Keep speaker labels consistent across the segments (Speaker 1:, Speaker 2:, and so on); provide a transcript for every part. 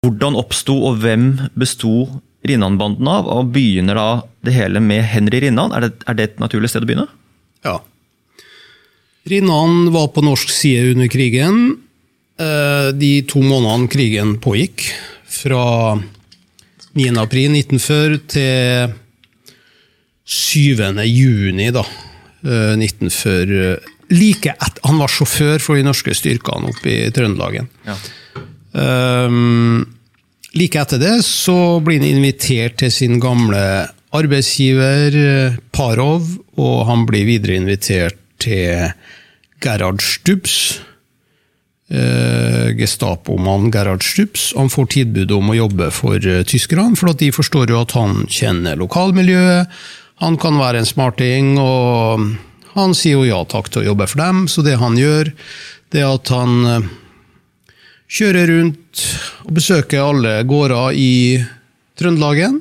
Speaker 1: Hvordan oppsto og hvem besto Rinnan-banden av? Og begynner da det hele med Henry Rinnan? Er det, er det et naturlig sted å begynne?
Speaker 2: Ja. Rinnan var på norsk side under krigen. Eh, De to månedene krigen pågikk, fra 9. april 1940 til 7. juni da, eh, 1940. Like et, han var sjåfør for de norske styrkene oppe i Trøndelagen.
Speaker 1: Ja.
Speaker 2: Um, like etter det så blir han invitert til sin gamle arbeidsgiver eh, Parov, og han blir videre invitert til Gerhard Stubbs. Uh, Gestapo-mann Gerhard Stubbs. Han får tilbud om å jobbe for uh, tyskerne, for de forstår jo at han kjenner lokalmiljøet. Han kan være en smarting, og han sier jo ja takk til å jobbe for dem. Så det han gjør, det er at han kjører rundt og besøker alle gårder i Trøndelagen.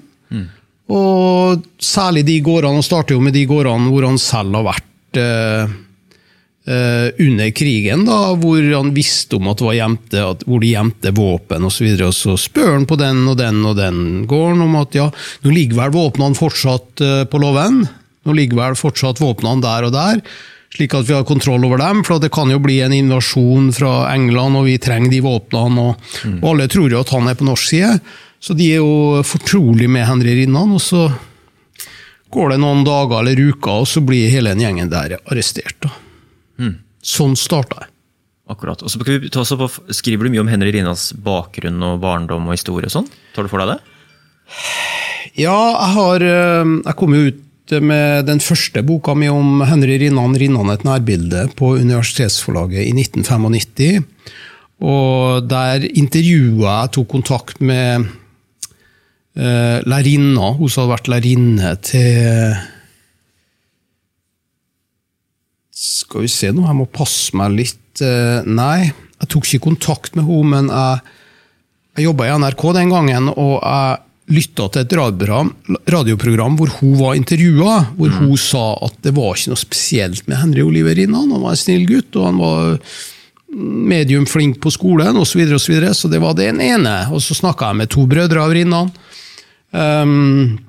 Speaker 2: Og særlig de gårdene, han starter jo med de gårdene hvor han selv har vært eh, eh, under krigen, da, hvor han visste om at det var gjemte, at, hvor de gjemte våpen osv. Og, så og så spør han på den og den og den gården om at ja, nå ligger vel våpnene fortsatt eh, på låven. Nå ligger vel fortsatt våpnene der og der slik at vi har kontroll over dem. For det kan jo bli en invasjon fra England, og vi trenger de våpnene. Og, mm. og alle tror jo at han er på norsk side, så de er jo fortrolig med Henry Rinnan. Og så går det noen dager eller uker, og så blir hele den gjengen der arrestert. Mm. Sånn starta jeg.
Speaker 1: Akkurat. Og så vi ta på, Skriver du mye om Henry Rinnans bakgrunn og barndom og historie og sånn? Tar du for deg det?
Speaker 2: Ja, jeg har Jeg kom jo ut med den første boka mi om Henry Rinnan, 'Rinnan et nærbilde', på Universitetsforlaget i 1995. Og der intervjua jeg, tok kontakt med uh, lærerinna. Hun som hadde vært lærerinne til Skal vi se nå, jeg må passe meg litt. Uh, nei, jeg tok ikke kontakt med henne, men jeg, jeg jobba i NRK den gangen, og jeg lytta til et radioprogram, radioprogram, hvor hun var intervjua, hvor mm. hun sa at det var ikke noe spesielt med Henry Oliver Rinnan. Han var en snill gutt, og han var medium flink på skolen osv. Så, videre, og så, videre. så det var den ene. Og så snakka jeg med to brødre av Rinnan. Um,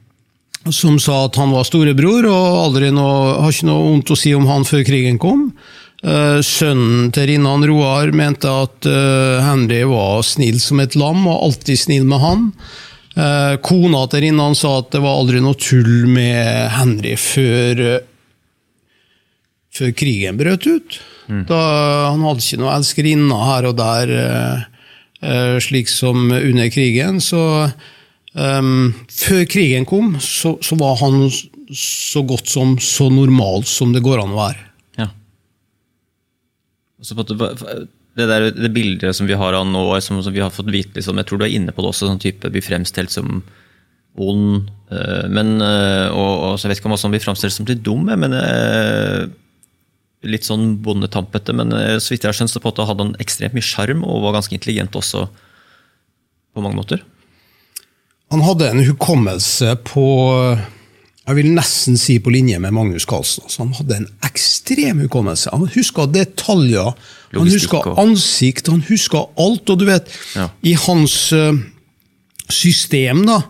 Speaker 2: som sa at han var storebror, og noe, har ikke noe vondt å si om han før krigen kom. Uh, sønnen til Rinnan, Roar, mente at uh, Henry var snill som et lam, og alltid snill med han. Uh, kona til Rinnan sa at det var aldri noe tull med Henry før, før krigen brøt ut. Mm. Da, han hadde ikke noe elskerinne her og der, slik som under krigen. Så Um, før krigen kom, så, så, var han så godt som så normal som det går an å være. Ja.
Speaker 1: Det, der, det bildet som vi har av nå, som, som, vi har fått vite, liksom, jeg tror du er inne på det også, sånn type blir fremstilt som ond. Uh, men, uh, og, og, så Jeg vet ikke om han blir fremstilt som litt dum, men uh, litt sånn bondetampete. Men så vidt jeg har skjønt, så på han hadde han ekstremt mye sjarm og var ganske intelligent også på mange måter.
Speaker 2: Han hadde en hukommelse på jeg vil nesten si på linje med Magnus Carlsen. Altså, han hadde en ekstrem hukommelse. Han huska detaljer, han huska ansikt, han huska alt. Og du vet, ja. i hans uh, system da,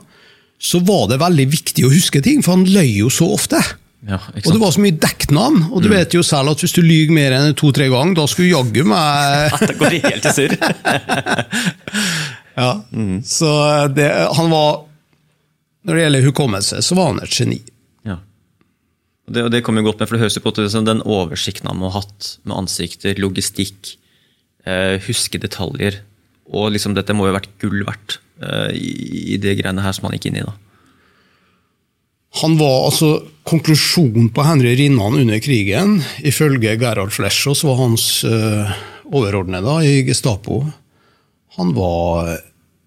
Speaker 2: så var det veldig viktig å huske ting, for han løy jo så ofte. Ja, og det var så mye dekknavn, og du mm. vet jo selv at hvis du lyver mer enn to-tre ganger, da skulle jaggu meg
Speaker 1: Da går det helt i surr.
Speaker 2: Ja. Mm. Så det, han var Når det gjelder hukommelse, så var han et geni.
Speaker 1: Og det, og det kommer godt med, for det høres jo på til den oversikten han må ha hatt med ansikter, logistikk, eh, huske detaljer. Og liksom dette må jo ha vært gull verdt eh, i, i det greiene her som han gikk inn i. da.
Speaker 2: Han var altså Konklusjonen på Henry Rinnan under krigen, ifølge Gerhard Flesjås, var hans eh, overordnede i Gestapo. Han var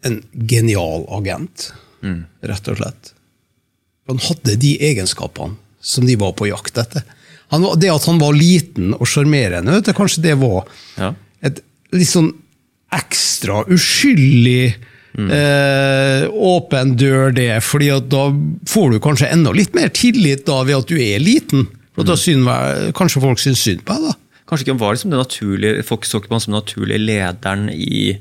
Speaker 2: en genial agent, mm. rett og slett. Han hadde de egenskapene som de var på jakt etter. Han, det at han var liten og sjarmerende, kanskje det var ja. et litt sånn ekstra uskyldig mm. eh, åpen dør, det. fordi da får du kanskje enda litt mer tillit da ved at du er liten. Og da mm. synes, Kanskje folk syns synd på deg, da.
Speaker 1: Kanskje ikke han var liksom det naturlige, Folk så ikke på han som den naturlige lederen i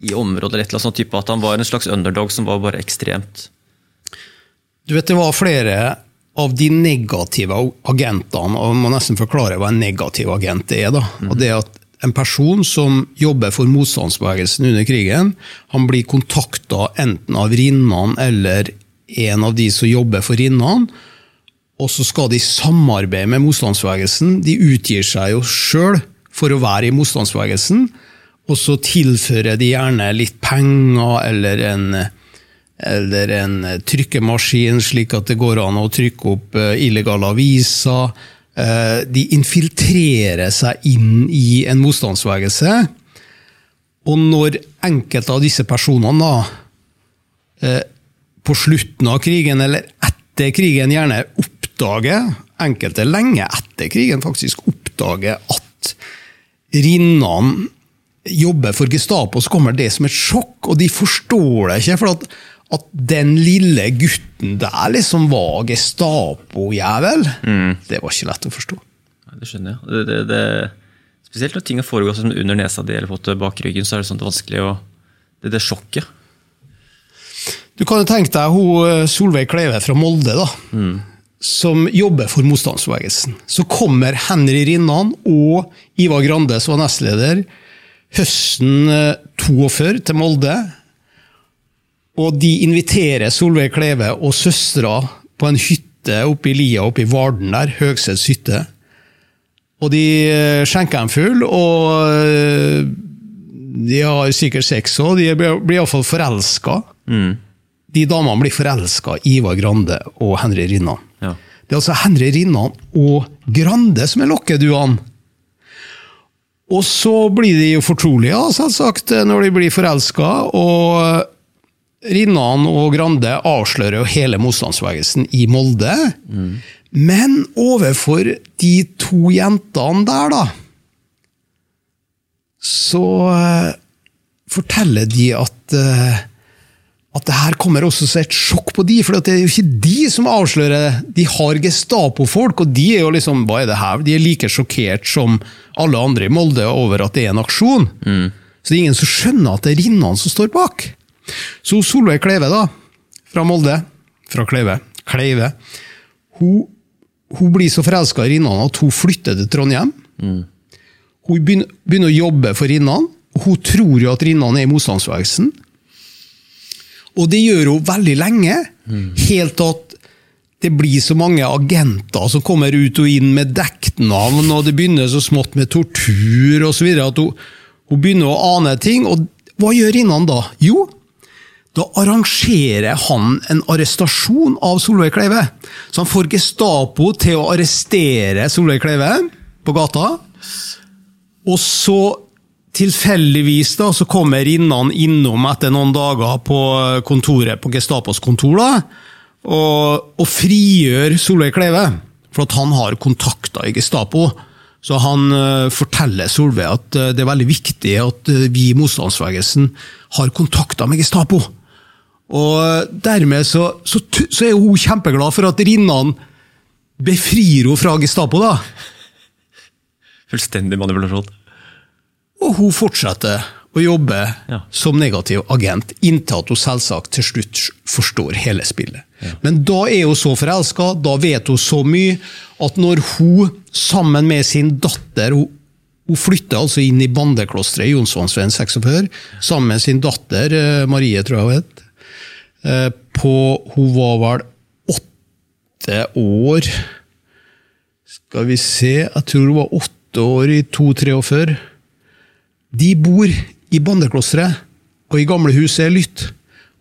Speaker 1: i området, eller et eller annet sånn type, at han var en slags underdog som var bare ekstremt
Speaker 2: Du vet, det var flere av de negative agentene, og man må nesten forklare hva en negativ agent er. da, og det at en person som jobber for motstandsbevegelsen under krigen, han blir kontakta enten av Rinnan eller en av de som jobber for Rinnan, og så skal de samarbeide med motstandsbevegelsen. De utgir seg jo sjøl for å være i motstandsbevegelsen, og så tilfører de gjerne litt penger eller en eller en trykkemaskin, slik at det går an å trykke opp eh, illegale aviser. Eh, de infiltrerer seg inn i en motstandsbevegelse. Og når enkelte av disse personene da, eh, på slutten av krigen, eller etter krigen, gjerne oppdager, enkelte lenge etter krigen faktisk, oppdager at Rinnan jobber for Gestapo, så kommer det som et sjokk, og de forstår det ikke. for at at den lille gutten der liksom var Gestapo-jævel, mm. det var ikke lett å forstå.
Speaker 1: det skjønner jeg. Det, det, det, spesielt når ting har foregått sånn under nesa di eller fått bak ryggen, så er det sånn vanskelig å Det, det sjokket.
Speaker 2: Du kan jo tenke deg hun eh, Solveig Kleve fra Molde, da. Mm. Som jobber for motstandsbevegelsen. Så kommer Henry Rinnan og Ivar Grande, som var nestleder, høsten 42 eh, til Molde og de inviterer Solveig Kleve og søstera på en hytte oppe i lia oppe i Varden der, Høgsets hytte. Og de eh, skjenker dem full, og eh, de har sikkert sex òg. De blir iallfall forelska. Mm. De damene blir forelska i Ivar Grande og Henry Rinnan. Ja. Det er altså Henry Rinnan og Grande som er lokkeduene. Og så blir de jo fortrolige, selvsagt, når de blir forelska. Og Rinnan og Grande avslører jo hele motstandsbevegelsen i Molde. Mm. Men overfor de to jentene der, da Så uh, forteller de at uh, at det her kommer også som et sjokk på de, for det er jo ikke de som avslører De har Gestapo-folk, og de er jo liksom hva er det her? De er like sjokkert som alle andre i Molde over at det er en aksjon. Mm. Så det er ingen som skjønner at det er Rinnan som står bak. Så Solveig Kleive, da, fra Molde, fra Kleive, Kleive hun, hun blir så forelska i Rinnan at hun flytter til Trondheim. Mm. Hun begynner, begynner, å jobbe for Rinnan. Hun tror jo at Rinnan er i motstandsbevegelsen. Og det gjør hun veldig lenge, mm. helt at det blir så mange agenter som kommer ut og inn med dekknavn, og det begynner så smått med tortur osv. At hun, hun begynner å ane ting. Og hva gjør Rinnan da? Jo, da arrangerer han en arrestasjon av Solveig Kleive. Så han får Gestapo til å arrestere Solveig Kleive på gata. Og så tilfeldigvis da, så kommer Rinnan innom etter noen dager på kontoret på Gestapos kontor da, og, og frigjør Solveig Kleive. For at han har kontakter i Gestapo. Så han uh, forteller Solveig at uh, det er veldig viktig at uh, vi i motstandsbevegelsen har kontakter med Gestapo. Og dermed så, så, så er hun kjempeglad for at Rinnan befrir henne fra Gestapo. da.
Speaker 1: Fullstendig manipulasjon.
Speaker 2: Og hun fortsetter å jobbe ja. som negativ agent, inntil at hun selvsagt til slutt forstår hele spillet. Ja. Men da er hun så forelska, da vet hun så mye, at når hun sammen med sin datter Hun, hun flytter altså inn i bandeklosteret i Jonsvannsveien 46, sammen med sin datter eh, Marie, tror jeg hun het. Eh, på Hun var vel åtte år Skal vi se Jeg tror hun var åtte år i 2-43. De bor i bandeklosteret, og i gamle huset er lytt.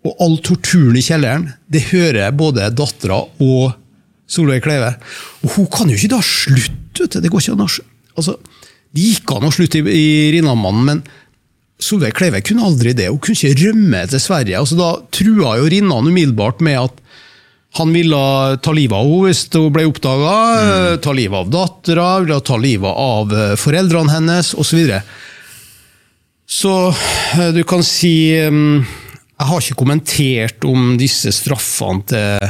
Speaker 2: Og all torturen i kjelleren, det hører både dattera og Solveig Kleive. Og hun kan jo ikke da slutte! Det går ikke an å altså, Det gikk an å slutte i, i Rinnamannen, men Solveig Kleive kunne aldri det. Hun kunne ikke rømme til Sverige. Altså, da trua jo Rinnan umiddelbart med at han ville ta livet av henne hvis hun ble oppdaga. Mm. Ta livet av dattera, ville ta livet av eh, foreldrene hennes osv. Så, så eh, du kan si mm, Jeg har ikke kommentert om disse straffene til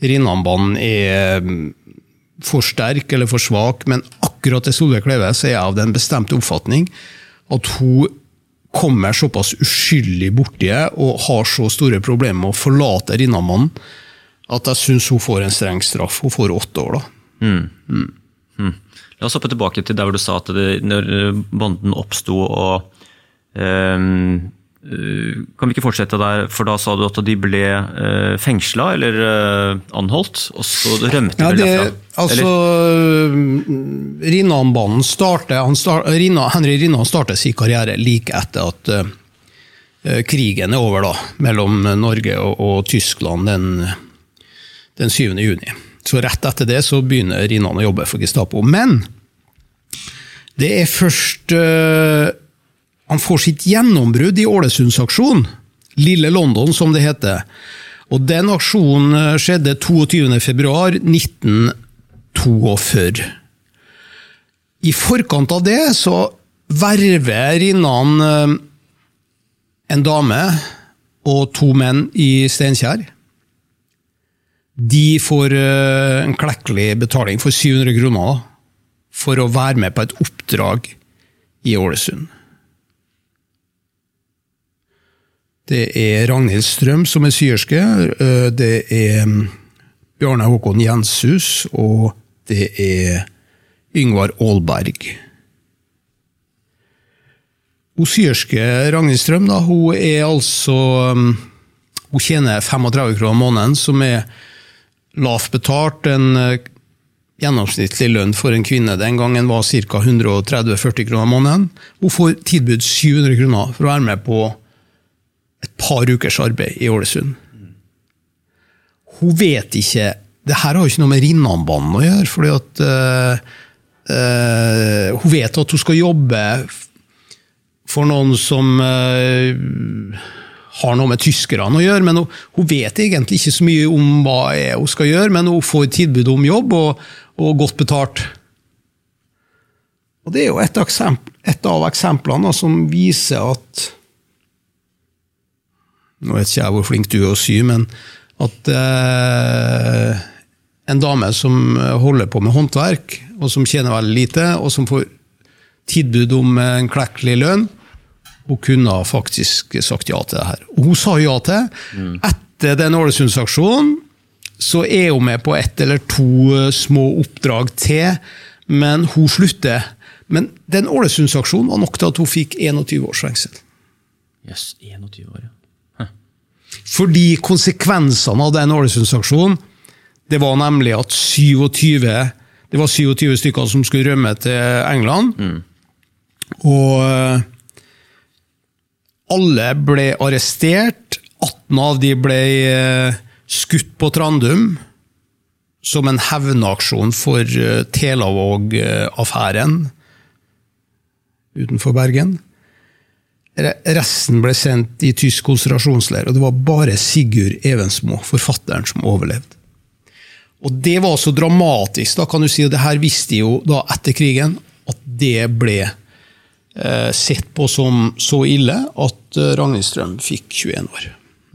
Speaker 2: Rinnanbanen er for sterk eller for svak, men akkurat til Solveig Kleive er jeg av den bestemte oppfatning at hun kommer såpass uskyldig borti det og har så store problemer med å forlate Rinnamannen at jeg syns hun får en streng straff. Hun får åtte år, da.
Speaker 1: La oss hoppe tilbake til der hvor du sa at det, når bonden banden oppsto og eh, Kan vi ikke fortsette der, for da sa du at de ble uh, fengsla eller eh, anholdt, og så rømte de
Speaker 2: Ja, det,
Speaker 1: derfra?
Speaker 2: altså, Rinnan-banen starter, han start, Rina, Henry Rinnan starter sin karriere like etter at uh, krigen er over da, mellom Norge og, og Tyskland den, den 7. juni. Så rett etter det så begynner Rinnan å jobbe for Gestapo. Men det er først eh, Han får sitt gjennombrudd i Ålesundsaksjonen. Lille London, som det heter. Og den aksjonen eh, skjedde 22.2.1942. I forkant av det så verver Rinnan eh, en dame og to menn i Steinkjer. De får eh, en klekkelig betaling for 700 kroner for å være med på et oppdrag i Ålesund. Det er Ragnhild Strøm som er syerske. øh, Det er mm, Bjarne Håkon Jenshus, og det er Yngvar Aalberg. Hun syerske Ragnhild Strøm da, hun er altså mm, Hun tjener 35 kroner måneden, som er lavt betalt. En øh, gjennomsnittlig lønn for en kvinne den gangen var ca. 130-40 kroner måneden. Hun får tilbudt 700 kroner for å være med på et par ukers arbeid i Ålesund. Hun vet ikke Det her har jo ikke noe med Rinnanbanen å gjøre. fordi at uh, uh, Hun vet at hun skal jobbe for noen som uh, har noe med tyskerne å gjøre, men hun, hun vet egentlig ikke så mye om hva hun skal gjøre, men hun får tilbud om jobb, og, og godt betalt. Og Det er jo et, eksempel, et av eksemplene som viser at Nå vet ikke jeg hvor flink du er å sy, men at eh, en dame som holder på med håndverk, og som tjener veldig lite, og som får tilbud om en klekkelig lønn, hun kunne faktisk sagt ja til det her. Og hun sa ja til. Etter den Ålesundsaksjonen så er hun med på ett eller to eh, små oppdrag til, men hun slutter. Men den Ålesundsaksjonen var nok til at hun fikk 21 års fengsel.
Speaker 1: Jøss, 21 år, ja.
Speaker 2: Fordi konsekvensene av den Ålesundsaksjonen, det var nemlig at 27 det var 27 stykker som skulle rømme til England. Og eh, alle ble arrestert. 18 av de ble eh, skutt på Trandum som en hevnaksjon for eh, Telavåg-affæren utenfor Bergen. Re- Resten ble sendt i tysk konsentrasjonsleir, og det var bare Sigurd Evensmo, forfatteren, som overlevde. Og det var så dramatisk, da kan du si, og det her visste de jo da etter krigen, at det ble eh, sett på som så ille at eh, Ragnhild Strøm fikk 21 år.